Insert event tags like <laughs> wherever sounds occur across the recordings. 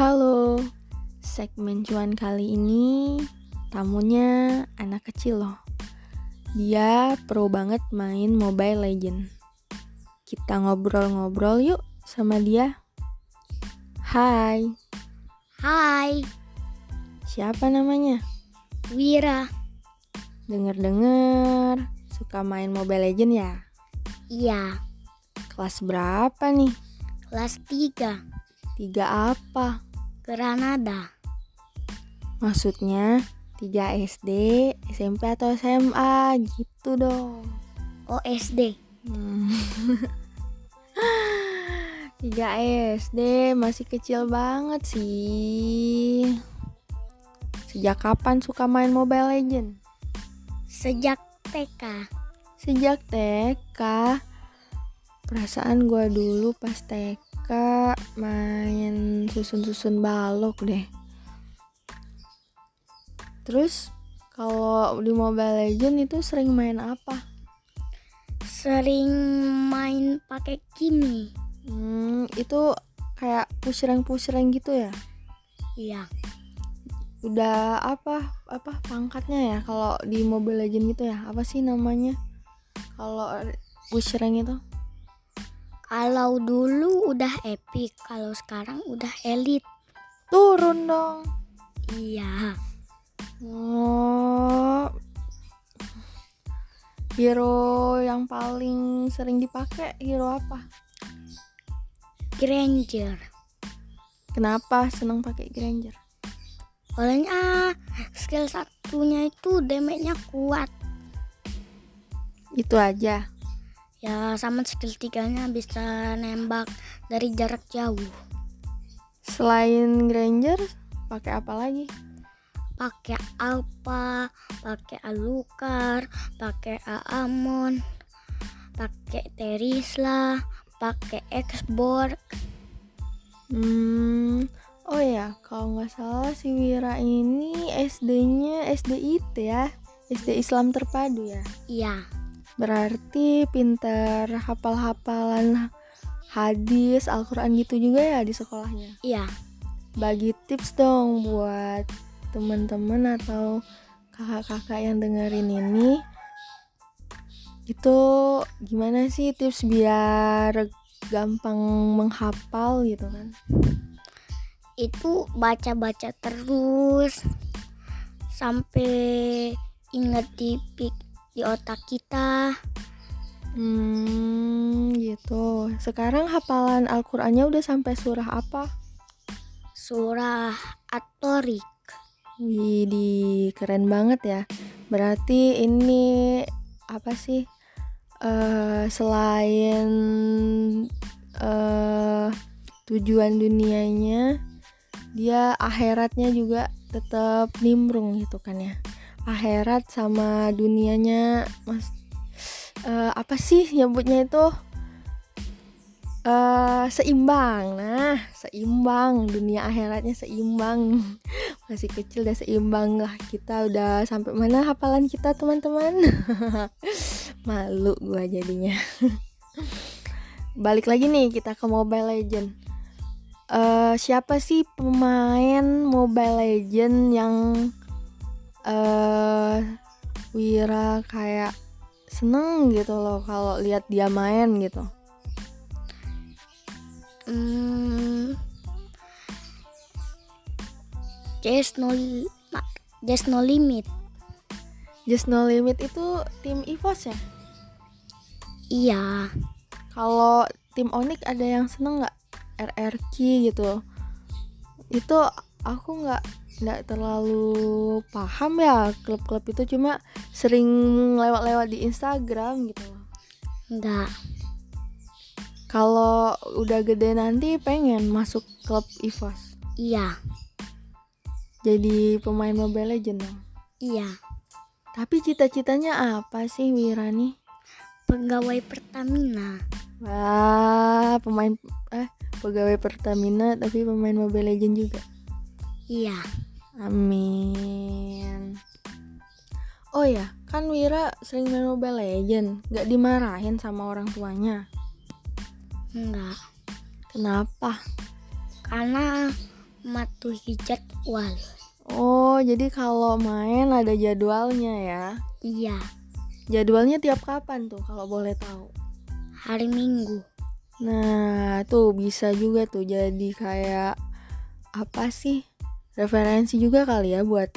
Halo, segmen cuan kali ini tamunya anak kecil loh. Dia pro banget main Mobile Legend. Kita ngobrol-ngobrol yuk sama dia. Hai, Hai, siapa namanya? Wira. Dengar-dengar suka main Mobile Legend ya? Iya, Kelas berapa nih? kelas 3, Tiga apa? Granada. Maksudnya 3 SD, SMP atau SMA gitu dong. OSD. Hmm. <laughs> 3 SD masih kecil banget sih. Sejak kapan suka main Mobile Legend? Sejak TK. Sejak TK. Perasaan gua dulu pas TK main susun-susun balok deh. Terus kalau di Mobile Legend itu sering main apa? Sering main pakai Kimi. Hmm, itu kayak push rank push rank gitu ya? Iya, Udah apa apa pangkatnya ya kalau di Mobile Legend gitu ya? Apa sih namanya? Kalau push rank itu? Kalau dulu udah epic, kalau sekarang udah elite. Turun dong. Iya, Oh. Hero yang paling sering dipakai hero apa? Granger. Kenapa seneng pakai Granger? Soalnya skill satunya itu damage-nya kuat. Itu aja. Ya, sama skill tiganya bisa nembak dari jarak jauh. Selain Granger, pakai apa lagi? pakai Alpha, pakai Alukar, pakai Aamon, pakai Terisla, pakai Xborg. Hmm, oh ya, kalau nggak salah si Wira ini SD-nya SDIT ya, SD Islam Terpadu ya. Iya, Berarti pinter hafal-hafalan hadis, Al-Quran gitu juga ya di sekolahnya. iya. Bagi tips dong buat teman-teman atau kakak-kakak yang dengerin ini. Itu gimana sih tips biar gampang menghafal gitu kan? Itu baca-baca terus sampai inget di pik- di otak kita. Hmm, gitu. Sekarang hafalan Al-Qur'annya udah sampai surah apa? Surah At-Torik. Wih, di keren banget ya. Berarti ini apa sih? eh selain eh tujuan dunianya, dia akhiratnya juga tetap nimbrung gitu kan ya. Akhirat sama dunianya, mas eh, apa sih nyebutnya itu? eh seimbang. Nah, seimbang dunia akhiratnya seimbang. <laughs> Masih kecil udah seimbang lah. Kita udah sampai mana hafalan kita, teman-teman? <laughs> Malu gua jadinya. <laughs> Balik lagi nih kita ke Mobile Legend. eh siapa sih pemain Mobile Legend yang eh Wira kayak seneng gitu loh kalau lihat dia main gitu. Hmm. There's no there's no limit. Just No Limit itu tim EVOS ya? Iya. Kalau tim Onyx ada yang seneng nggak RRQ gitu? Itu aku nggak nggak terlalu paham ya klub-klub itu cuma sering lewat-lewat di Instagram gitu loh. Enggak. Kalau udah gede nanti pengen masuk klub EVOS. Iya. Jadi pemain Mobile Legend dong. Iya. Tapi cita-citanya apa sih Wira nih? Pegawai Pertamina. Wah, pemain eh pegawai Pertamina tapi pemain Mobile Legend juga. Iya. Amin. Oh ya, kan Wira sering main Mobile Legend, nggak dimarahin sama orang tuanya. Enggak. Kenapa? Karena mematuhi jadwal. Oh, jadi kalau main ada jadwalnya ya. Iya, Jadwalnya tiap kapan tuh kalau boleh tahu? hari Minggu. Nah, tuh bisa juga tuh jadi kayak apa sih? Referensi juga kali ya buat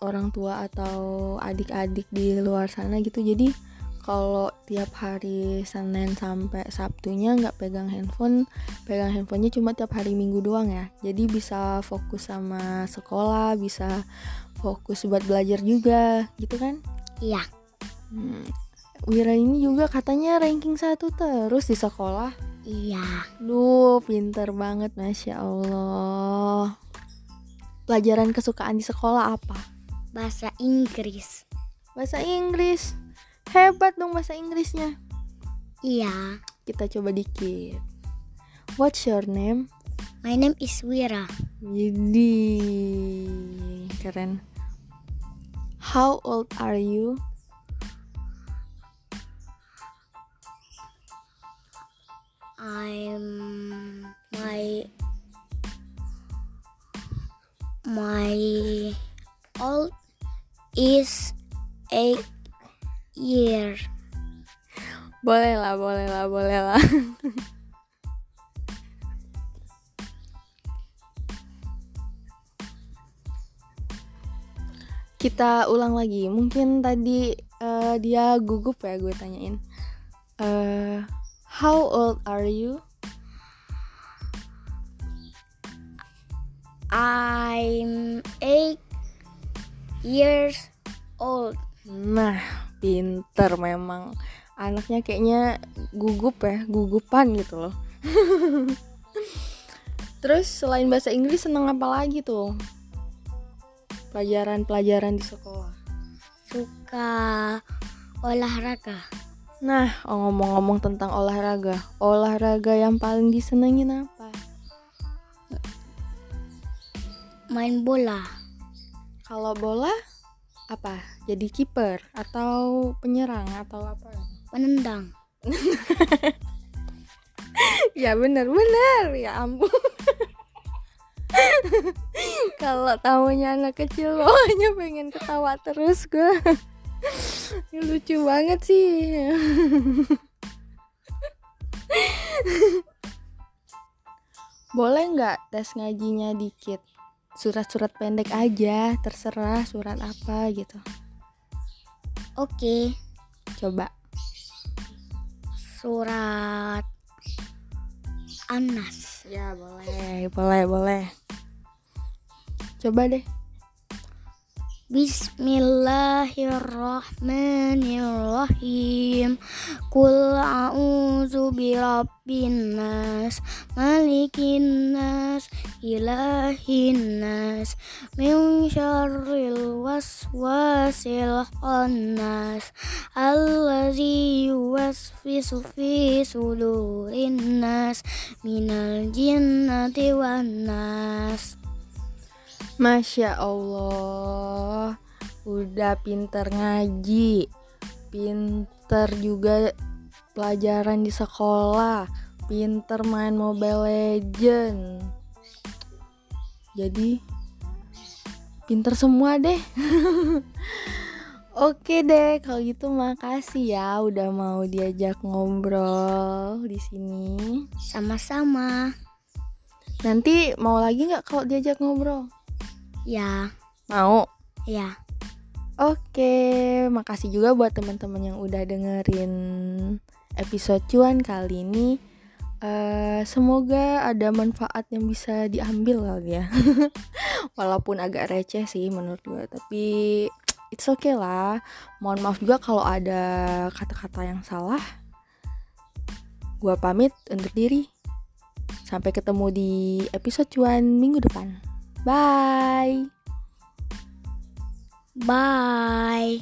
orang tua atau adik-adik di luar sana gitu. Jadi kalau tiap hari Senin sampai Sabtunya nggak pegang handphone, pegang handphonenya cuma tiap hari Minggu doang ya. Jadi bisa fokus sama sekolah, bisa fokus buat belajar juga, gitu kan? Iya, Hmm. Wira ini juga katanya ranking satu terus di sekolah. iya. Duh, pinter banget, masya Allah. Pelajaran kesukaan di sekolah apa? Bahasa Inggris. Bahasa Inggris. Hebat dong bahasa Inggrisnya. Iya. Kita coba dikit. What's your name? My name is Wira. Jadi keren. How old are you? I'm my my old is eight year. Boleh lah, boleh lah, boleh lah. <laughs> Kita ulang lagi. Mungkin tadi eh, dia gugup ya gue tanyain. Eh, how old are you? I'm eight years old. Nah, pinter memang. Anaknya kayaknya gugup ya, gugupan gitu loh. <laughs> Terus selain bahasa Inggris seneng apa lagi tuh? Pelajaran-pelajaran di sekolah. Suka olahraga. Nah, ngomong-ngomong tentang olahraga, olahraga yang paling disenengin apa? Main bola. Kalau bola apa? Jadi kiper atau penyerang atau apa? Menendang. <laughs> ya bener bener ya ampun. <laughs> Kalau tamunya anak kecil lo hanya pengen ketawa terus gue. Ini <laughs> lucu banget sih. Boleh nggak tes ngajinya dikit? Surat-surat pendek aja, terserah surat apa gitu. Oke. Coba. Surat Anas. Ya boleh, boleh, boleh. Coba deh. Bismillahirrahmanirrahim. Qul a'udzu birabbin nas malikin nas ilahin nas min syarril waswasil khannas allazi yuwaswisu fi sudurin nas minal jinnati wan nas Masya Allah, udah pinter ngaji, pinter juga pelajaran di sekolah, pinter main Mobile Legend. Jadi pinter semua deh. <laughs> Oke deh, kalau gitu makasih ya udah mau diajak ngobrol di sini. sama-sama Nanti mau lagi nggak kalau diajak ngobrol? Ya Mau. ya Oke, makasih juga buat teman-teman yang udah dengerin episode cuan kali ini. Eh, semoga ada manfaat yang bisa diambil kali ya. <laughs> Walaupun agak receh sih menurut gue, tapi it's okay lah. Mohon maaf juga kalau ada kata-kata yang salah. Gua pamit undur diri. Sampai ketemu di episode cuan minggu depan. Bye. bye